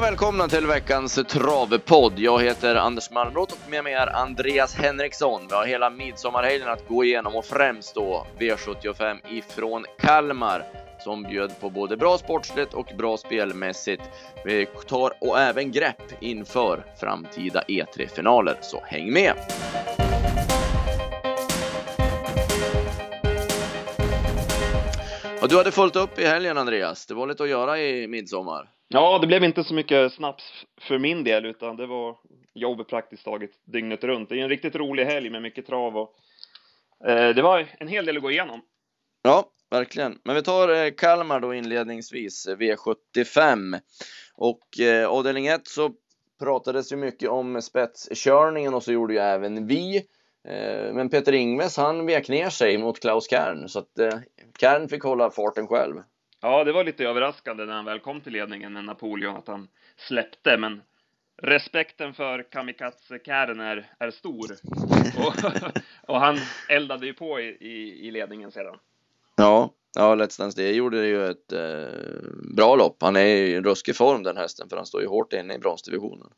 och välkomna till veckans travpodd. Jag heter Anders Malmroth och med mig är Andreas Henriksson. Vi har hela midsommarhelgen att gå igenom och främst då V75 ifrån Kalmar som bjöd på både bra sportsligt och bra spelmässigt. Vi tar och även grepp inför framtida E3-finaler, så häng med! Och du hade fullt upp i helgen Andreas. Det var lite att göra i midsommar. Ja, det blev inte så mycket snaps för min del, utan det var jobb praktiskt taget dygnet runt. Det är en riktigt rolig helg med mycket trav och eh, det var en hel del att gå igenom. Ja, verkligen. Men vi tar eh, Kalmar då inledningsvis, eh, V75. Och eh, avdelning 1 så pratades ju mycket om spetskörningen och så gjorde ju även vi. Eh, men Peter Ingves han vek ner sig mot Klaus Kern så att eh, Kern fick hålla farten själv. Ja, det var lite överraskande när han väl kom till ledningen med Napoleon att han släppte, men respekten för Kamikaze Kärn är, är stor. Och, och, han eldade ju på i, i, i ledningen sedan. Ja, ja Let's Dance det gjorde ju ett eh, bra lopp. Han är i en ruskig form den hästen för han står ju hårt inne i bronsdivisionen.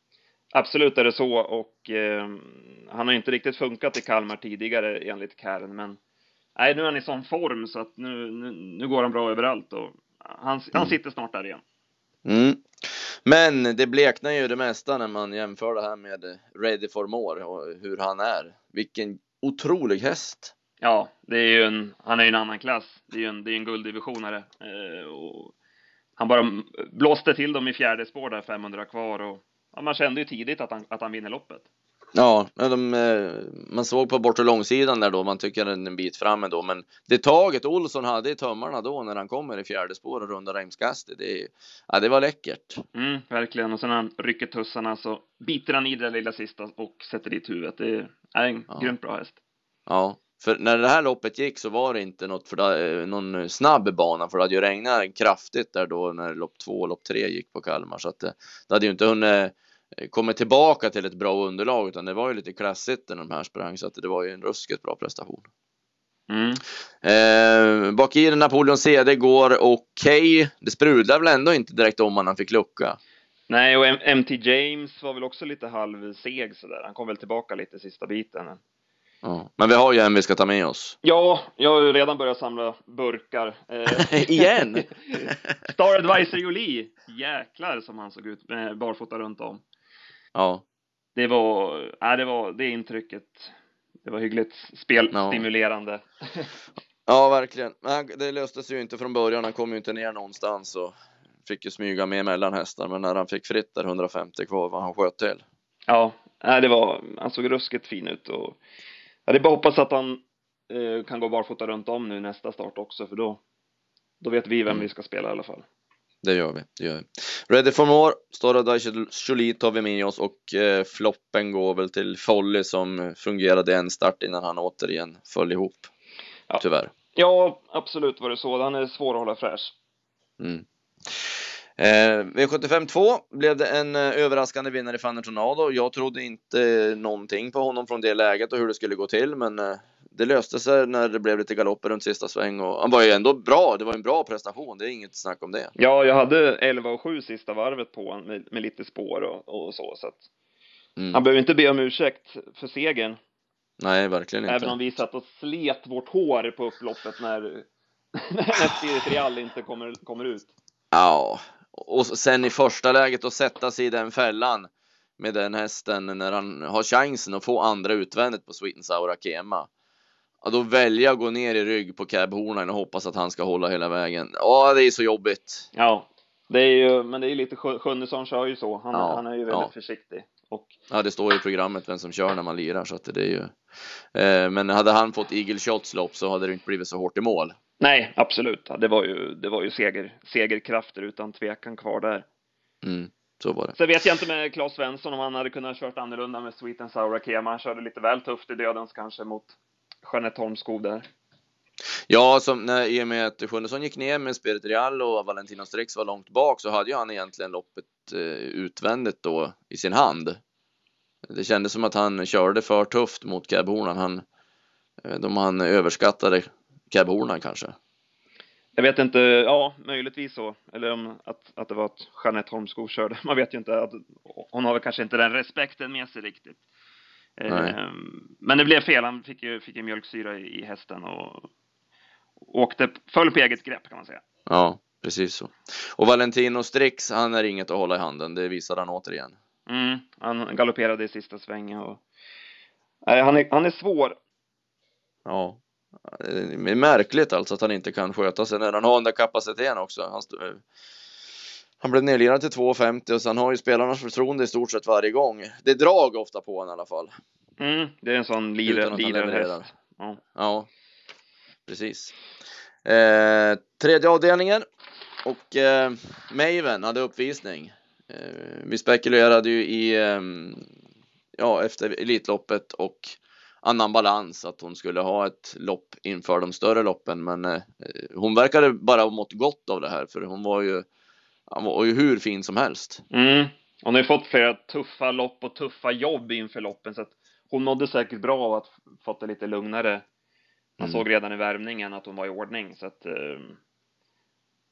Absolut är det så och eh, han har inte riktigt funkat i Kalmar tidigare enligt Kärn, men nej, nu är han i sån form så att nu, nu, nu går han bra överallt och han, han mm. sitter snart där igen. Mm. Men det bleknar ju det mesta när man jämför det här med Ready for More och hur han är. Vilken otrolig häst! Ja, det är ju en, han är ju en annan klass. Det är ju en, det är en gulddivisionare. Eh, och han bara blåste till dem i fjärde spår där, 500 kvar och ja, man kände ju tidigt att han, att han vinner loppet. Ja, de, eh, man såg på bortre långsidan där då, man tycker en bit fram ändå, men det taget Olsson hade i tömmarna då när han kommer i fjärde spår och rundar Reimskasti, det, ja, det var läckert. Mm, verkligen, och sen när han rycker tussarna så biter han i det lilla sista och sätter dit huvudet. Det är en ja. grymt bra häst. Ja, för när det här loppet gick så var det inte något för det, eh, någon snabb bana för det hade ju regnat kraftigt där då när lopp två och lopp tre gick på Kalmar så att det, det hade ju inte hunnit Eh, kommit tillbaka till ett bra underlag utan det var ju lite klassigt när de här sprang så att det var ju en ruskigt bra prestation. Mm. Eh, bak i Napoleon CD går okej. Okay. Det sprudlar väl ändå inte direkt om han fick lucka. Nej, och MT James var väl också lite halvseg sådär. Han kom väl tillbaka lite sista biten. Ja, men vi har ju en vi ska ta med oss. Ja, jag har ju redan börjat samla burkar. Eh, Igen? Star Advisor Jolie. Jäklar som han såg ut med barfota runt om. Ja. Det var, ja, det var det intrycket. Det var hyggligt spelstimulerande. Ja. ja, verkligen. Men det löste sig ju inte från början. Han kom ju inte ner någonstans och fick ju smyga med mellan hästar. Men när han fick fritt där 150 kvar var han sköt till. Ja, det var, han såg ruskigt fin ut och ja, det är bara hoppas att han eh, kan gå barfota runt om nu nästa start också för då, då vet vi vem mm. vi ska spela i alla fall det gör vi. Det gör vi. Ready for more, Stora Jolie tar vi med oss och eh, floppen går väl till Folly som fungerade en start innan han återigen föll ihop. Ja. Tyvärr. Ja, absolut var det så. Han är svår att hålla fräsch. Mm. Eh, V75 2 blev det en eh, överraskande vinnare i Fanny Tornado. Jag trodde inte någonting på honom från det läget och hur det skulle gå till, men eh, det löste sig när det blev lite galopper runt sista sväng och han var ju ändå bra. Det var en bra prestation. Det är inget snack om det. Ja, jag hade 11 och 7 sista varvet på honom med, med lite spår och, och så, så att mm. han behöver inte be om ursäkt för segern. Nej, verkligen inte. Även om vi satt och slet vårt hår på upploppet när, när Spirit Real inte kommer, kommer ut. Ja, och sen i första läget att sätta sig i den fällan med den hästen när han har chansen att få andra utvändigt på Sweet and Sour Akema ja, då välja att gå ner i rygg på cabhornen och hoppas att han ska hålla hela vägen. Ja, det är så jobbigt. Ja, det är ju, men det är lite Sjunnesson kör ju så. Han, ja, han är ju väldigt ja. försiktig. Och... Ja, det står i programmet vem som kör när man lirar så att det är ju. Eh, men hade han fått Eagle Shots lopp så hade det inte blivit så hårt i mål. Nej, absolut. Det var ju, det var ju seger, segerkrafter utan tvekan kvar där. Mm. Så var det. Så vet jag inte med Claes Svensson om han hade kunnat kört annorlunda med Sweet and Sour Akema. Han körde lite väl tufft i dödens kanske mot Jeanette Holmskog där? Ja, som när, i och med att Sjunnesson gick ner med Spirit Real och Valentino Strix var långt bak så hade ju han egentligen loppet eh, utvändigt då i sin hand. Det kändes som att han körde för tufft mot Cab Han, eh, de han överskattade Cab kanske. jag vet inte, ja, möjligtvis så. Eller om att, att det var att Jeanette Holmskog körde. Man vet ju inte. Att, hon har väl kanske inte den respekten med sig riktigt. Ehm, men det blev fel. Han fick ju, fick ju mjölksyra i, i hästen och åkte, föll på eget grepp kan man säga. Ja, precis så. Och Valentino Strix, han är inget att hålla i handen. Det visade han återigen. Mm, han galopperade i sista svängen och nej, han är, han är svår. Ja. Det är märkligt alltså att han inte kan sköta sig när han har den där kapaciteten också. Han, han blev nedlirad till 2,50 och sen har ju spelarnas förtroende i stort sett varje gång. Det är drag ofta på honom i alla fall. Mm, det är en sån liderhäst. Ja. Ja, precis. Eh, tredje avdelningen och eh, Maven hade uppvisning. Eh, vi spekulerade ju i, ehm, ja, efter Elitloppet och annan balans att hon skulle ha ett lopp inför de större loppen, men eh, hon verkade bara ha mått gott av det här, för hon var ju, han var ju hur fin som helst. Mm. Hon har ju fått flera tuffa lopp och tuffa jobb inför loppen, så att hon mådde säkert bra av att fått det lite lugnare. Man Mm. såg redan i värmningen att hon var i ordning, så att ehm,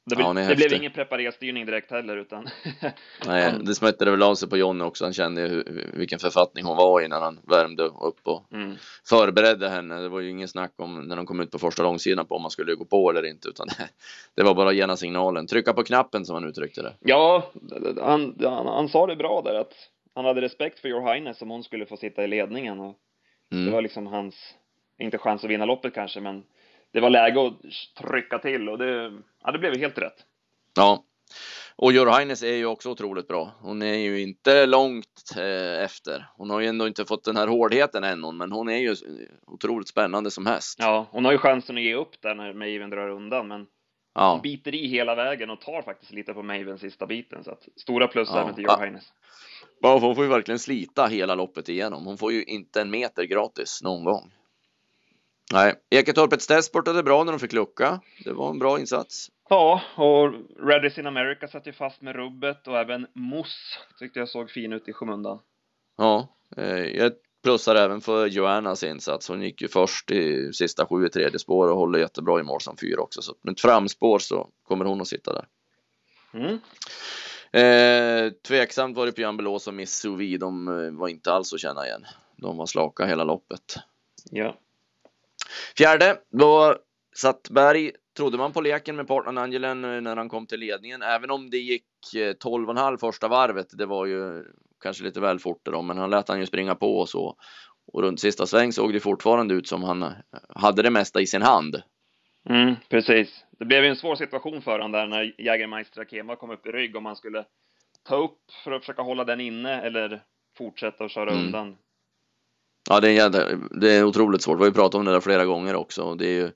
det, Ja, det blev ingen preparerstyrning direkt heller, utan Nej, det smittade väl av sig på Johnny också. Han kände hur, vilken författning hon var i när han värmde upp och mm. förberedde henne. Det var ju ingen snack om när de kom ut på första långsidan på om man skulle gå på eller inte, utan det, det var bara att ge signalen. Trycka på knappen som han uttryckte det. Ja, han, han, han sa det bra där att han hade respekt för Your Highness om hon skulle få sitta i ledningen och det Mm. var liksom hans, inte chans att vinna loppet kanske, men det var läge att trycka till och det, ja, det blev helt rätt. Ja. Och Highness är ju också otroligt bra. Hon är ju inte långt eh, efter. Hon har ju ändå inte fått den här hårdheten ännu, men hon är ju otroligt spännande som häst. Ja, hon har ju chansen att ge upp där när Maven drar undan, men hon Ja, biter i hela vägen och tar faktiskt lite på Maven sista biten, så att stora plus Ja. även till. Highness. Ja, hon får ju verkligen slita hela loppet igenom. Hon får ju inte en meter gratis någon gång. Nej, Eketorpets test spurtade bra när de fick lucka. Det var en bra insats. Ja, och Redis in America satt ju fast med rubbet och även Moss tyckte jag såg fin ut i skymundan. Ja, eh, jag plussar även för Joannas insats. Hon gick ju först i sista sju i tredje spår och håller jättebra i mål som fyra också. Så med ett framspår så kommer hon att sitta där. Mm. Eh, tveksamt var det Pian Belos och Miss Souvi. De eh, var inte alls att känna igen. De var slaka hela loppet. Ja. Fjärde, då satt Berg, trodde man på leken med partnern Angelen eh, när han kom till ledningen, även om det gick eh, 12,5 första varvet. Det var ju kanske lite väl fort då, men han lät han ju springa på och så. Och runt sista sväng såg det fortfarande ut som han eh, hade det mesta i sin hand. Mm, precis. Det blev ju en svår situation för honom där när Jägermeister Akema kom upp i rygg om han skulle ta upp för att försöka hålla den inne eller fortsätta och köra Mm. undan. Ja, det är, jävla- det är otroligt svårt. Vi har ju pratat om det där flera gånger också. Det är ju,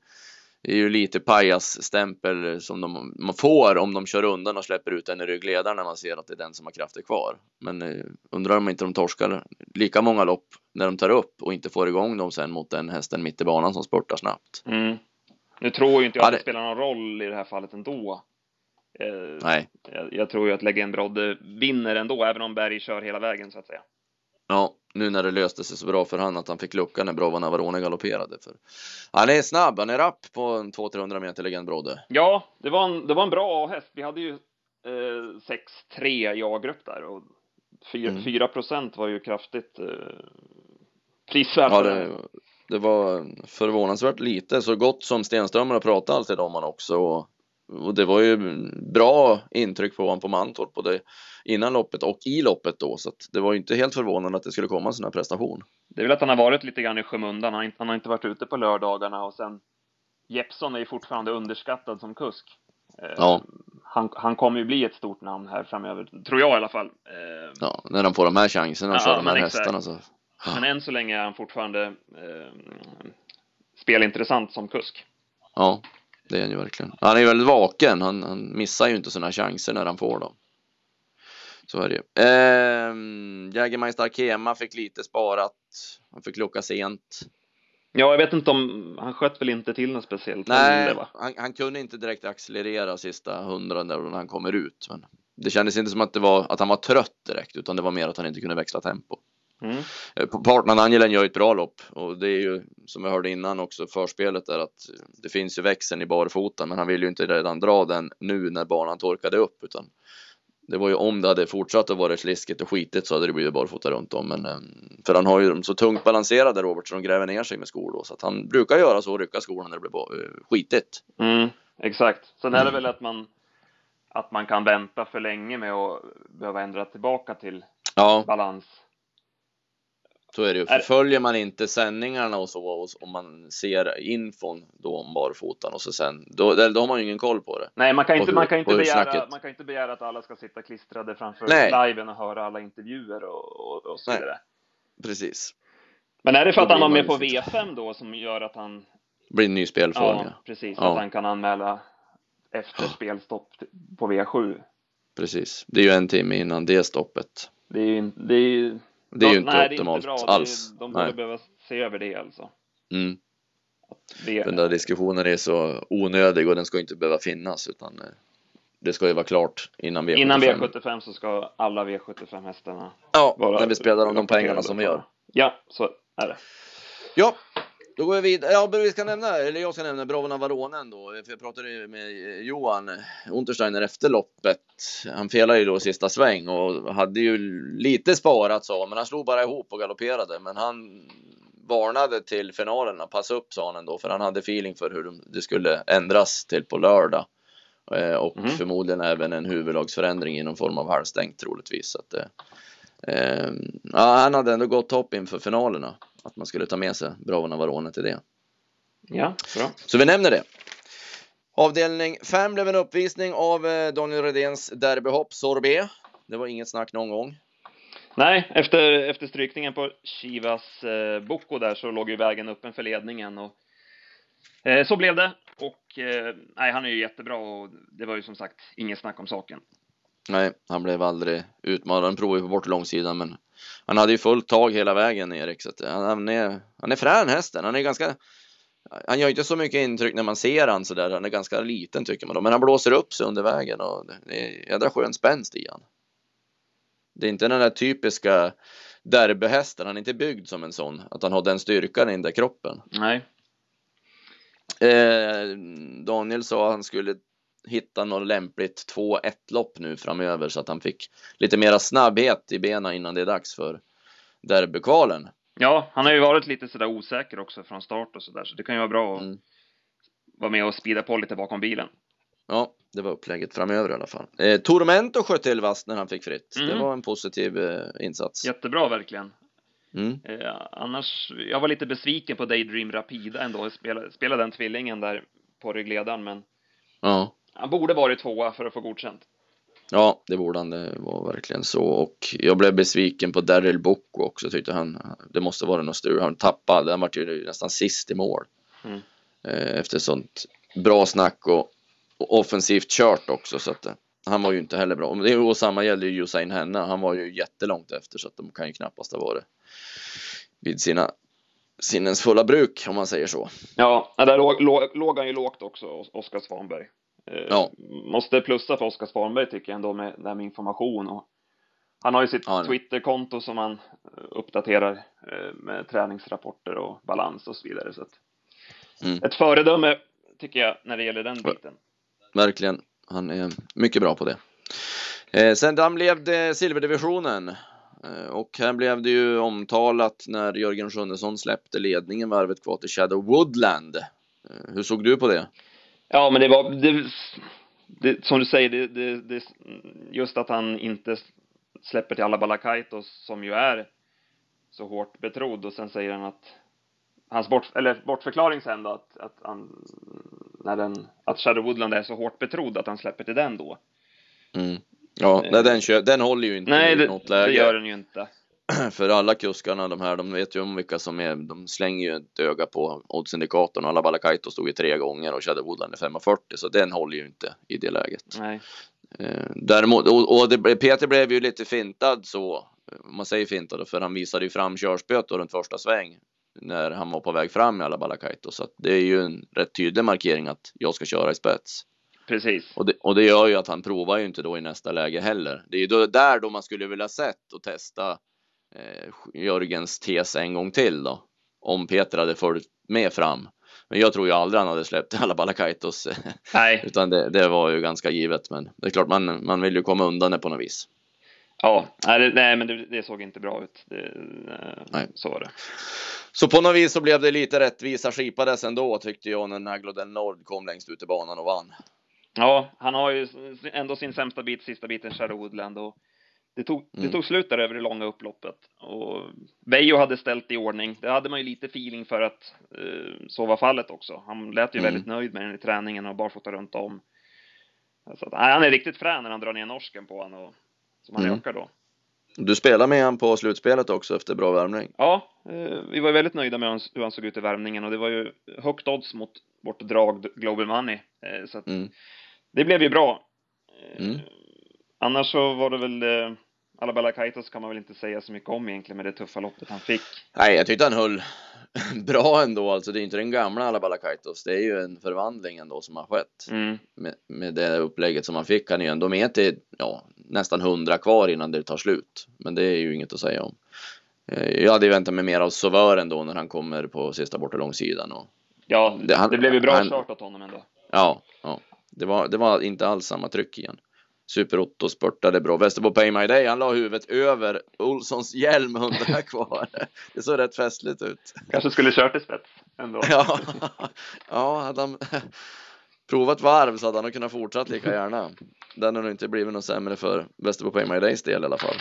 det är ju lite pajasstämpel som de, man får om de kör undan och släpper ut en i ryggledaren när man ser att det är den som har krafter kvar. Men eh, undrar om inte de torskar lika många lopp när de tar upp och inte får igång dem sen mot den hästen mitt i banan som spurtar snabbt. Mm. Nu tror ju inte jag Ja, att det det- spelar någon roll i det här fallet ändå. Eh, Nej, jag, jag tror ju att Legend Brodde vinner ändå, även om Berg kör hela vägen så att säga. ja, nu när det löste sig så bra för han att han fick lucka när Brava Navarone galopperade. För han är snabb, han är rapp på en 200-300 meter Legend Brodde. Ja, det var en, det var en bra häst. Vi hade ju eh, 6-3 i A-grupp där och 4, Mm. 4 procent var ju kraftigt eh, prisvärt. Ja, det, det var förvånansvärt lite, så gott som Stenströmer har pratat alltid om han också. Och, och det var ju bra intryck på honom på Mantorp, både innan loppet och i loppet då. Så det var ju inte helt förvånande att det skulle komma en sån här prestation. Det är väl att han har varit lite grann i skymundan. Han har inte, han har inte varit ute på lördagarna och sen Jeppson är ju fortfarande underskattad som kusk. Eh, Ja. Han, han kommer ju bli ett stort namn här framöver, tror jag i alla fall. Eh, Ja, när de får de här chanserna och Ja, kör de här exakt. hästarna så. Men än så länge är han fortfarande eh, spelintressant som kusk. Ja, det är han ju verkligen. Han är ju väldigt vaken. Han, han missar ju inte sådana chanser när han får dem. Så är det ju. Ehm, Jägermeister Arkema fick lite sparat. Han fick lucka sent. Ja, jag vet inte om, han sköt väl inte till något speciellt Nej, va? han, han kunde inte direkt accelerera sista hundra där när han kommer ut. Men det kändes inte som att, det var, att han var trött direkt, utan det var mer att han inte kunde växla tempo. Mm. Eh, Partman Angelen gör ett bra lopp och det är ju som jag hörde innan också förspelet där att det finns ju växeln i barfotan men han vill ju inte redan dra den nu när banan torkade upp utan det var ju om det hade fortsatt att vara sliskigt och skitigt så hade det blivit barfota runt om men eh, för han har ju dem så tungt balanserade Robert så de gräver ner sig med skor då så att han brukar göra så och rycka skorna när det blir eh, skitigt. Mm, exakt. Sen är det väl att man att man kan vänta för länge med att behöva ändra tillbaka till Ja, balans. Så är det ju. Förföljer man inte sändningarna och så och om man ser infon då om barfotan och så sen då, då har man ju ingen koll på det. Nej, man kan inte, hur- man kan inte begära, man kan inte begära att alla ska sitta klistrade framför Nej. liven och höra alla intervjuer och, och, och så Nej. vidare. Precis. Men är det för att han var med på ju V5 då som gör att han, blir en ny spelform ja, ja. precis, Ja. att han kan anmäla efter spelstopp på V7? Precis. Det är ju en timme innan det stoppet. Det är ju, det är ju, Det är ju de- inte nej, optimalt det är inte bra. alls. Det, de borde behöva se över det alltså. Mm. Det, Den där diskussionen är så onödig och den ska inte behöva finnas utan eh, det ska ju vara klart innan V75. innan V75 så ska alla V75 hästarna Ja, vara när vi spelar om de pengarna som vi gör. Ja, så är det. Ja, då går vi vidare. Ja, vi ska nämna, eller jag ska nämna Brovna Varonen då. För jag pratade ju med Johan Untersteiner efter loppet. Han felade ju då sista sväng och hade ju lite sparat så, men han slog bara ihop och galopperade. Men han varnade till finalerna. Passa upp sa han ändå, för han hade feeling för hur de- det skulle ändras till på lördag. Eh, och Mhm. förmodligen även en huvudlagsförändring i någon form av halvstängt troligtvis. Så att, eh, eh, ja, han hade ändå gott hopp inför finalerna. Att man skulle ta med sig Bravona Varone till det. Ja, bra. Så vi nämner det. Avdelning 5 blev en uppvisning av eh, Daniel Redéns derbyhopp Sorbet. Det var inget snack någon gång. Nej, efter, efter strykningen på Chivas eh, Bocco där så låg ju vägen öppen för ledningen och eh, så blev det. Och eh, nej, han är ju jättebra och det var ju som sagt inget snack om saken. Nej, han blev aldrig utmanad. Han provade ju på bort långsidan, men han hade ju fullt tag hela vägen Erik. Så att han, han är, han är frän hästen. Han är ganska, han gör inte så mycket intryck när man ser han så där. Han är ganska liten tycker man då, men han blåser upp sig under vägen och det är jädra skön spänst i han. Det är inte den där typiska derbyhästen. Han är inte byggd som en sån, att han har den styrkan i den där kroppen. Nej, Eh, Daniel sa att han skulle hitta något lämpligt 2-1 lopp nu framöver så att han fick lite mera snabbhet i benen innan det är dags för derbykvalen. ja, han har ju varit lite sådär osäker också från start och sådär, så det kan ju vara bra att Mm. vara med och speeda på lite bakom bilen. Ja, det var upplägget framöver i alla fall. Eh, Tormento sköt till vasst när han fick fritt. Det Mm. var en positiv eh, insats. Jättebra verkligen. Mm. Eh, annars, jag var lite besviken på Daydream Rapida ändå, spela, spela den tvillingen där på ryggledaren, men Ja. Han borde varit tvåa för att få godkänt. ja, det borde han. Det var verkligen så. Och jag blev besviken på Daryl Bocco också. Tyckte han, det måste vara något strul. Han tappade. Han var ju nästan sist i mål. Mm. eh, efter sånt bra snack och, och offensivt kört också så att eh, han var ju inte heller bra. Och samma gäller ju Usain Henna. Han var ju jättelångt efter så att de kan ju knappast ha varit vid sina sinnens fulla bruk om man säger så. Ja, där låg, låg, låg han ju lågt också, Os- Oskar Svanberg. Eh, Ja. Måste plussa för Oskar Svanberg tycker jag ändå med det här med information och han har ju sitt Ja. Twitterkonto som han eh, uppdaterar eh, med träningsrapporter och balans och så vidare. Så Mm. Ett föredöme tycker jag när det gäller den biten. Verkligen. Han är mycket bra på det. Eh, sen den blev det silverdivisionen. Och här blev det ju omtalat när Jörgen Sjunnesson släppte ledningen varvet kvar till Shadow Woodland. Hur såg du på det? Ja, men det var, det, det, som du säger, det, det, det, just att han inte släpper till alla Balakaitos som ju är så hårt betrodd och sen säger han att hans bort, eller bortförklaring sen då att, att han, när den, att Shadow Woodland är så hårt betrodd att han släpper till den då. Mm. Ja, nej, den, den håller ju inte Nej, i det, något det läge. gör den ju inte. För alla kuskarna, de här, de vet ju om vilka som är, de slänger ju ett öga på oddsindikatorn alla Balakaito stod ju tre gånger och Shadow Woodland är 5,40 så den håller ju inte i det läget. Nej. Eh, däremot, och, och det, Peter blev ju lite fintad så, om man säger fintad, för han visade ju fram körspöet runt första sväng när han var på väg fram i alla Balakaito så att det är ju en rätt tydlig markering att jag ska köra i spets. Precis. Och det, och det gör ju att han provar ju inte då i nästa läge heller. Det är ju då, där då man skulle vilja sett och testa Jörgens tes en gång till då. Om Peter hade följt med fram. Men jag tror ju aldrig han hade släppt alla Balakaitos. Nej. Utan det, det, var ju ganska givet. Men det är klart, man, man vill ju komma undan det på något vis. Ja, nej, nej men det, det, såg inte bra ut. Det, nej. Så var det. Så på något vis så blev det lite rättvisa skipades ändå tyckte jag när Nagloden Nord kom längst ut i banan och vann. Ja, han har ju ändå sin sämsta bit, sista biten, Shadow Woodland och det tog, mm. det tog slut där över det långa upploppet och Veijo hade ställt i ordning. Det hade man ju lite feeling för att uh, så var fallet också. Han lät ju mm. väldigt nöjd med den i träningen och barfota runt om. Så att, nej, han är riktigt frän när han drar ner norsken på honom och som han mm. ökar då. Du spelar med han på slutspelet också efter bra värmning. Ja, uh, vi var väldigt nöjda med hur han såg ut i värmningen och det var ju högt odds mot vårt drag Global Money. Uh, så att mm. det blev ju bra. Mm. Annars så var det väl Alabella Kaitos kan man väl inte säga så mycket om egentligen med det tuffa loppet han fick. Nej, jag tyckte han höll bra ändå. Alltså det är inte den gamla Alabella Kaitos. Det är ju en förvandling ändå som har skett mm. med, med det upplägget som han fick. Han är ju ändå med till ja, nästan hundra kvar innan det tar slut. Men det är ju inget att säga om. Eh, jag hade väntat mig mer av Sauveur ändå när han kommer på sista bortre långsidan. Och ja, det, han, det blev ju bra han, start åt honom ändå. Ja, ja. Det var, det var inte alls samma tryck igen. Super-Otto spurtade bra. Västerbo Pay My Day, han la huvudet över Olssons hjälm hundra kvar. Det såg rätt festligt ut. Kanske skulle kört i spets ändå. Ja, ja hade han provat varv så hade han kunnat fortsatt lika gärna. Den har nog inte blivit något sämre för Västerbo Pay My Days del i alla fall.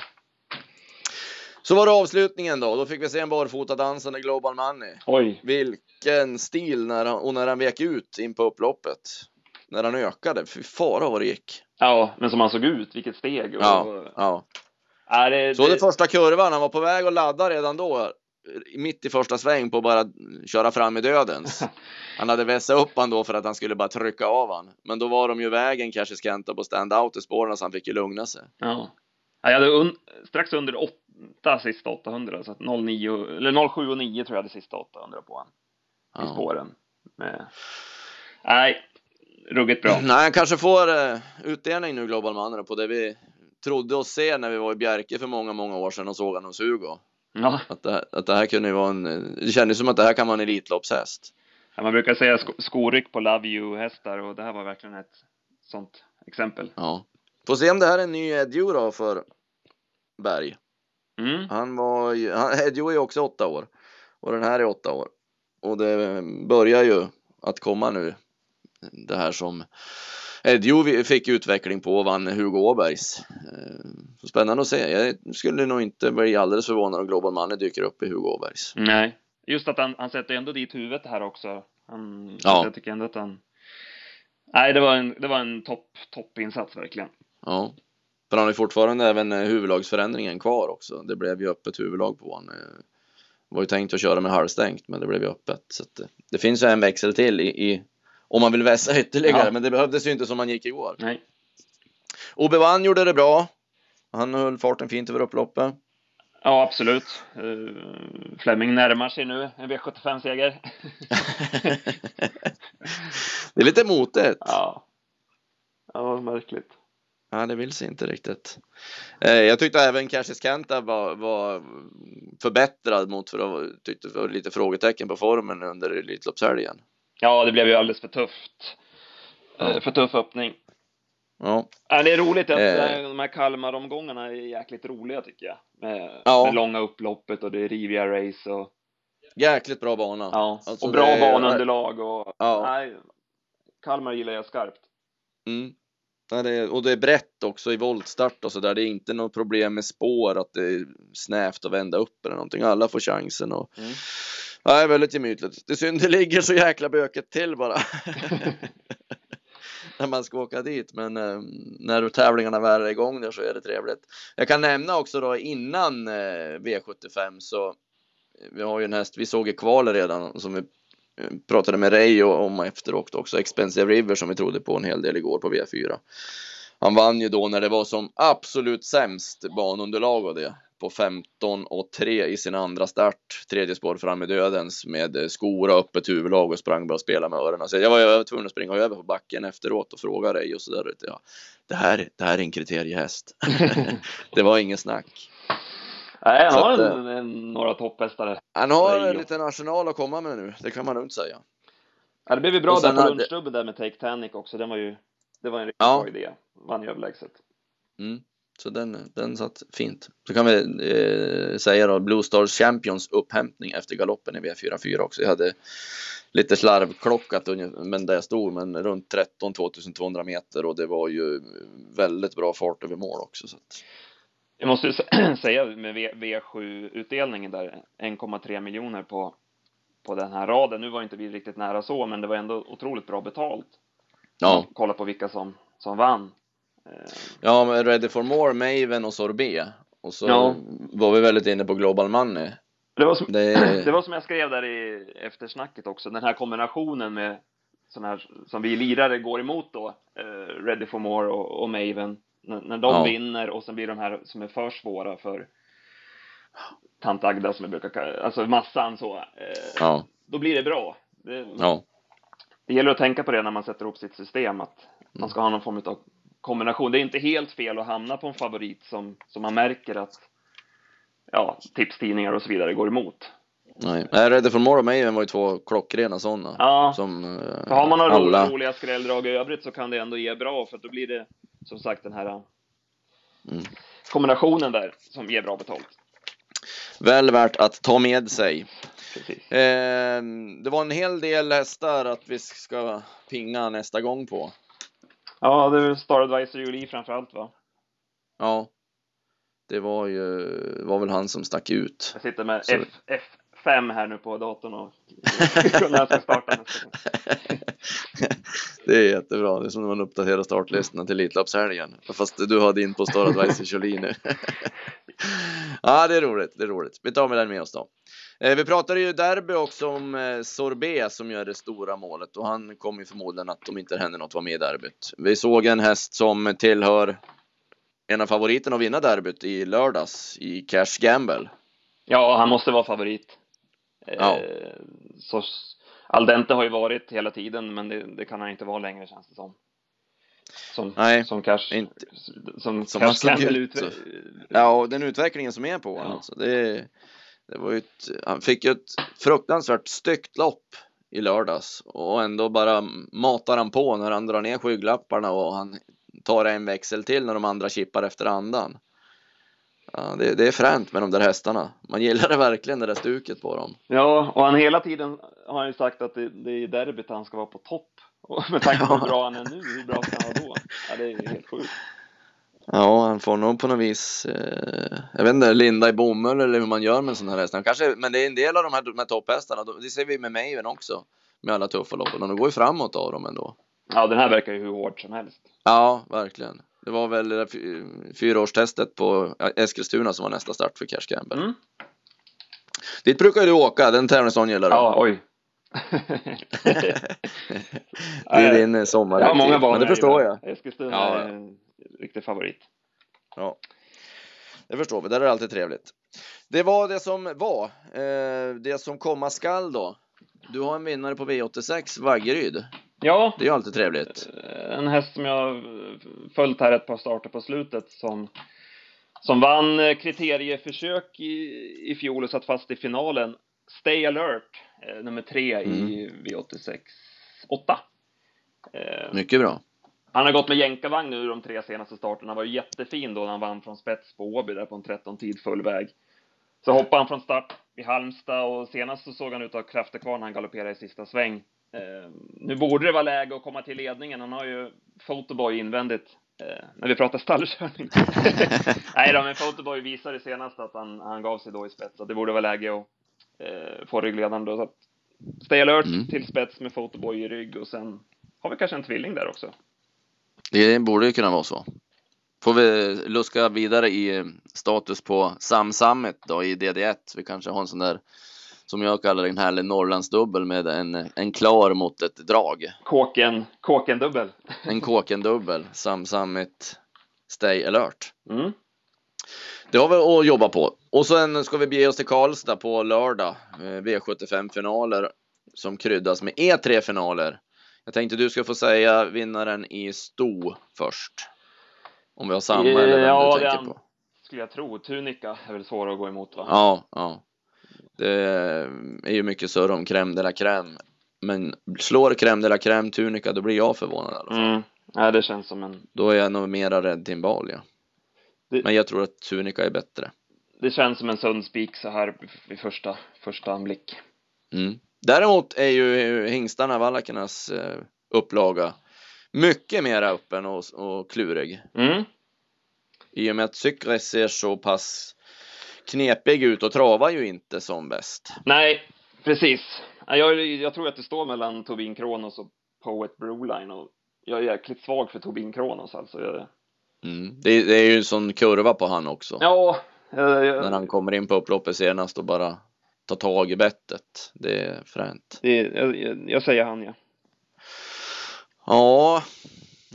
Så var det avslutningen då. Då fick vi se en barfota dansande Global Money. Oj. Vilken stil när han, och när han vek ut in på upploppet. När han ökade. Fy fara vad det gick. Ja, men som han såg ut, vilket steg. Och, ja, ja. Är det, så det... det första kurvan, han var på väg att ladda redan då. Mitt i första sväng på att bara köra fram i dödens. Han hade vässat upp han då för att han skulle bara trycka av han. Men då var de ju vägen kanske Skenta på stand-out i spåren så han fick ju lugna sig. Ja. Jag hade un strax under 8 sista 800 så att 09 eller 07 och 9 tror jag hade sista 800 på han. I ja. spåren. Med... Nej, ruggigt bra. Nej, han kanske får uh, utdelning nu, Global Manner, på det vi trodde oss se när vi var i Bjerke för många, många år sedan och såg honom hos Hugo. Ja. Att, det, att det här kunde vara en, det kändes som att det här kan vara en Elitloppshäst. Ja, man brukar säga sk skoryck på Love You-hästar och det här var verkligen ett sånt exempel. Ja. Får se om det här är en ny Edjo då för Berg. Mm. Han var ju, Edjo är också åtta år och den här är åtta år. Och det börjar ju att komma nu det här som Edjo fick utveckling på och vann Hugo Åbergs. Eh, spännande att se. Jag skulle nog inte bli alldeles förvånad om Global Money dyker upp i Hugo Åbergs. Nej, just att han, han sätter ändå dit huvudet här också. Han, ja. Jag tycker ändå att han... Nej, det var en, det var en topp, toppinsats verkligen. Ja. För han har fortfarande även eh, huvudlagsförändringen kvar också. Det blev ju öppet huvudlag på honom. Det var ju tänkt att köra med halvstängt, men det blev ju öppet. Så att, det finns ju en växel till i, i om man vill vässa ytterligare, ja. men det behövdes ju inte som man gick igår. Nej. Obevan gjorde det bra. Han höll farten fint över upploppet. Ja, absolut. Uh, Fleming närmar sig nu en V75-seger. det är lite motigt. Ja. Ja, märkligt. Ja, det vill sig inte riktigt. Eh, jag tyckte även Cassius Kenta var, var förbättrad mot för att tyckte det var lite frågetecken på formen under Elitloppshelgen. Ja, det blev ju alldeles för tufft. Ja. Eh, för tuff öppning. Ja. ja det är roligt att eh. de här Kalmar-omgångarna är jäkligt roliga tycker jag. Med, ja. med långa upploppet och det är riviga race och Jäkligt bra bana. Ja, alltså och bra är... banunderlag och ja. nej, Kalmar gillar jag skarpt. Mm. Ja, det är, och det är brett också i voltstart och så där. Det är inte något problem med spår att det är snävt att vända upp eller någonting. Alla får chansen och mm. Nej, väldigt gemytligt. Det är synd det ligger så jäkla böket till bara. när man ska åka dit, men eh, när tävlingarna väl är igång där så är det trevligt. Jag kan nämna också då innan eh, V75 så eh, vi har ju en häst, vi såg i kvalet redan som vi eh, pratade med Ray om efteråt också, Expensive River som vi trodde på en hel del igår på V4. Han vann ju då när det var som absolut sämst banunderlag och det på 15 och 3 i sin andra start. Tredje spår fram i dödens med skor och öppet huvudlag och sprang bara och spelade med öronen. Så jag var, jag var tvungen att springa över på backen efteråt och fråga dig och så där. Ja, det här, det här är en kriteriehäst. det var ingen snack. Nej, han har att, en, en, några topphästar. Han har en liten arsenal att komma med nu, det kan man lugnt säga. Ja, det blev ju bra där på hade- lunchstubben där med Take Tanic också. Den var ju, det var en riktigt Ja. bra idé. Vann ju överlägset. Mm. Så den, den satt fint. Så kan vi eh, säga då Blue Stars Champions upphämtning efter galoppen i V44 också. Jag hade lite slarvklockat men där jag stod, men runt 13 2200 meter och det var ju väldigt bra fart över mål också. Så att, Jag måste säga med V- V7-utdelningen där, 1,3 miljoner på, på den här raden. Nu var inte vi riktigt nära så, men det var ändå otroligt bra betalt. ja, Kolla på vilka som, som vann. Ja, men Ready for More, Maven och Sorbet. Och så Ja. var vi väldigt inne på Global Money. Det var, som, Det- det var som jag skrev där i eftersnacket också, den här kombinationen med sån här som vi lirare går emot då, eh, Ready for More och, och Maven, när, när de Ja. vinner och sen blir de här som är för svåra för tant Agda som jag brukar kalla alltså massan så, eh, Ja, då blir det bra. Det, ja, det gäller att tänka på det när man sätter upp sitt system, att man ska ha någon form av kombination. Det är inte helt fel att hamna på en favorit som, som man märker att ja, tipstidningar och så vidare går emot. nej. Nej, Ready for More och Maven var ju två klockrena sådana. Ja, Som eh, För har man några alla. roliga skrälldrag i övrigt så kan det ändå ge bra för då blir det som sagt den här Mm. kombinationen där som ger bra betalt. Väl värt att ta med sig. Eh, det var en hel del hästar att vi ska pinga nästa gång på. Ja, det är Star Advisor Julie framför allt va? Ja, det var ju var väl han som stack ut. Jag sitter med Så- F, F5 här nu på datorn och när jag ska starta nästa det är jättebra. Det är som när man uppdaterar startlistorna till Elitloppshelgen. Fast du har din på Star Advisor Jolie nu. ja, det är roligt. Det är roligt. Vi tar med den med oss då. Eh, vi pratade ju derby också om eh, Sorbet som gör det stora målet och han kommer ju förmodligen att om inte det händer något vara med i derbyt. Vi såg en häst som tillhör en av favoriterna att vinna derbyt i lördags i Cash Gamble. Ja, han måste vara favorit. Ja. Eh, så Aldente har ju varit hela tiden, men det, det kan han inte vara längre känns det som. Som, Nej, som Cash, inte. som, Som Cash Campbell ut, Ja, och den utvecklingen som är på honom. Ja. Alltså, det, det var ett, han fick ju ett fruktansvärt styggt lopp i lördags och ändå bara matar han på när han drar ner skygglapparna och han tar en växel till när de andra chippar efter andan. Ja, det, det är fränt med de där hästarna. Man gillar det verkligen det där stuket på dem. Ja, och han hela tiden har han ju sagt att det, det är i derbyt han ska vara på topp. Och med tanke på hur bra han är nu, hur bra ska han vara då? Ja, det är ju helt sjukt. Ja, han får nog på något vis, eh, jag vet inte, linda i bomull eller hur man gör med en sån här häst. Kanske, men det är en del av de här, här topphästarna, det ser vi med Maven också, med alla tuffa loppen, och de går ju framåt av dem ändå. Ja, den här verkar ju hur hård som helst. Ja, verkligen. Det var väl det fyraårstestet på Eskilstuna som var nästa start för Cash Gamble. Mm. Dit brukar ju du åka, den tävlingsdagen gillar du. Ja, oj. det är din eh, sommar. Ja, många banor Men det förstår jag. Eskilstuna Ja, är en riktig favorit. Ja, det förstår vi. Det är alltid trevligt. Det var det som var. Eh, det som komma skall då. Du har en vinnare på V86, Vaggeryd. Ja, Det är ju alltid trevligt. en häst som jag följt här ett par starter på slutet som som vann eh, kriterieförsök i, i fjol och satt fast i finalen. Stay alert, eh, nummer tre i V86 8. Eh, Mycket bra. Han har gått med jänkarvagn nu de tre senaste starterna. Han var ju jättefin då när han vann från spets på Åby där på en 13 tid full väg. Så hoppade han från start i Halmstad och senast så såg han ut att ha krafter kvar när han galopperade i sista sväng. Eh, nu borde det vara läge att komma till ledningen. Han har ju Photoboy invändigt eh, när vi pratar stallkörning. Nej då, men Photoboy visade senast att han, han gav sig då i spets. Så det borde vara läge att eh, få ryggledaren då. Så att stay alert Mm. till spets med Photoboy i rygg och sen har vi kanske en tvilling där också. Det borde ju kunna vara så. Får vi luska vidare i eh, status på Sam Summit då i DD1. Vi kanske har en sån där som jag kallar en härlig Norrlandsdubbel med en, en klar mot ett drag. Kåken, kåken dubbel. En Kåken-dubbel. Sam Summit Stay Alert. Mm. Det har vi att jobba på. Och sen ska vi bege oss till Karlstad på lördag. Eh, V75-finaler som kryddas med E3-finaler. Jag tänkte du ska få säga vinnaren i sto först. Om vi har samma eller vem ja, du tänker på. skulle jag tro. Tunika är väl svår att gå emot va? Ja, ja. Det är ju mycket surr om crème de la crème. Men slår crème de la crème Tunika, då blir jag förvånad i alla fall. Mm. Nej, det känns som en... Då är jag nog mera rädd Timbal, ja. Det- Men jag tror att Tunika är bättre. Det känns som en sund spik så här vid första, första anblick. Mm. Däremot är ju hingstarna, valakernas eh, upplaga mycket mer öppen och, och klurig. Mm. I och med att Cykre ser så pass knepig ut och travar ju inte som bäst. Nej, precis. Ja, Jag, jag tror att det står mellan Tobin Kronos och Poet Broline och jag är jäkligt svag för Tobin Kronos alltså. Jag, Mm. Det, det är ju en sån kurva på han också. ja, jag, jag, När han kommer in på upploppet senast och bara tar tag i bettet. Det är fränt. det, jag, jag, jag säger han ja. Ja,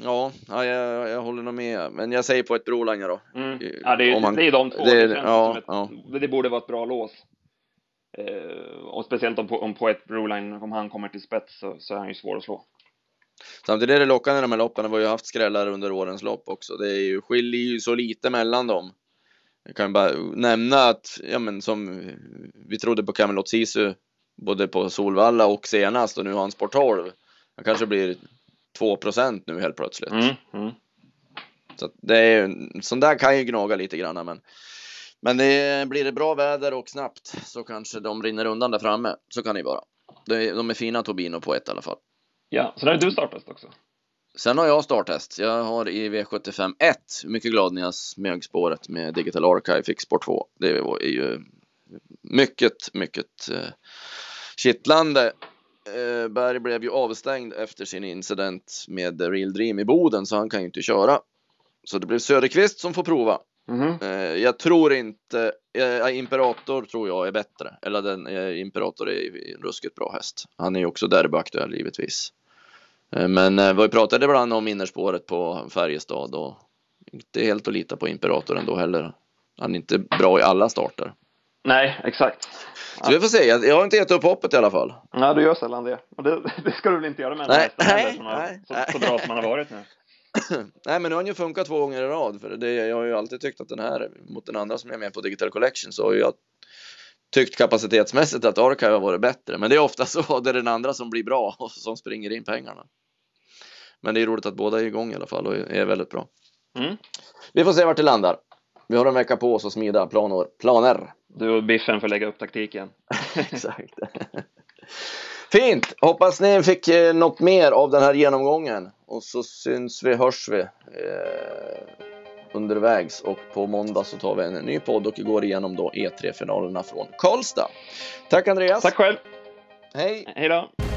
ja, ja jag, jag håller nog med. Men jag säger på ett Broline då. Mm. Ja, det, man- det är de två. det- Det, ja, ett, det borde vara ett bra lås. Eh, och speciellt om, om Poet Broline, om han kommer till spets så, så är han ju svår att slå. Samtidigt är det lockande i de här loppen. Vi har ju haft skrällar under årens lopp också. Det är ju, skiljer ju så lite mellan dem. Jag kan bara nämna att, ja men som vi trodde på Camelot Sisu både på Solvalla och senast och nu har han sport 12. Han kanske blir 2% nu helt plötsligt. Mm. Mm. Så det är ju, sån där kan ju gnaga lite grann men men det, blir det bra väder och snabbt så kanske de rinner undan där framme. Så kan det ju vara. De, de är fina Tobino på ett i alla fall. Ja, så där är du startast också. Sen har jag starttest. Jag har i V75 1. Mycket glad när jag smög spåret med Digital Archive fick spår 2. Det är ju mycket, mycket eh, kittlande. Eh, Berg blev ju avstängd efter sin incident med The Real Dream i Boden så han kan ju inte köra. Så det blev Söderqvist som får prova. Mhm. Eh, jag tror inte, eh, Imperator tror jag är bättre. Eller den, eh, Imperator är en ruskigt bra häst. Han är ju också derbyaktuell givetvis. Eh, men eh, vi pratade ibland om innerspåret på Färjestad och inte helt att lita på Imperator ändå heller. Han är inte bra i alla starter. Nej, exakt. Så vi får se, jag, har inte gett upp hoppet i alla fall. Ja, du gör sällan det. Och det, det ska du väl inte göra med en Nej, nej, som har, nej, så, nej. så bra som han har varit nu. Nej men nu har han ju funkat två gånger i rad. För det, jag har ju alltid tyckt att den här, mot den andra som är med på Digital Collection så har jag tyckt kapacitetsmässigt att Archive har varit bättre. Men det är ofta så, det är den andra som blir bra och som springer in pengarna. Men det är roligt att båda är igång i alla fall och är väldigt bra. Mm. Vi får se vart det landar. Vi har en vecka på oss att smida planer. planer. Du och Biffen får lägga upp taktiken. Exakt. Fint! Hoppas ni fick eh, något mer av den här genomgången. Och så syns vi, hörs vi eh, undervägs. Och på måndag så tar vi en ny podd och går igenom då E3-finalerna från Karlstad. Tack Andreas! Tack själv. Hej! Hej då.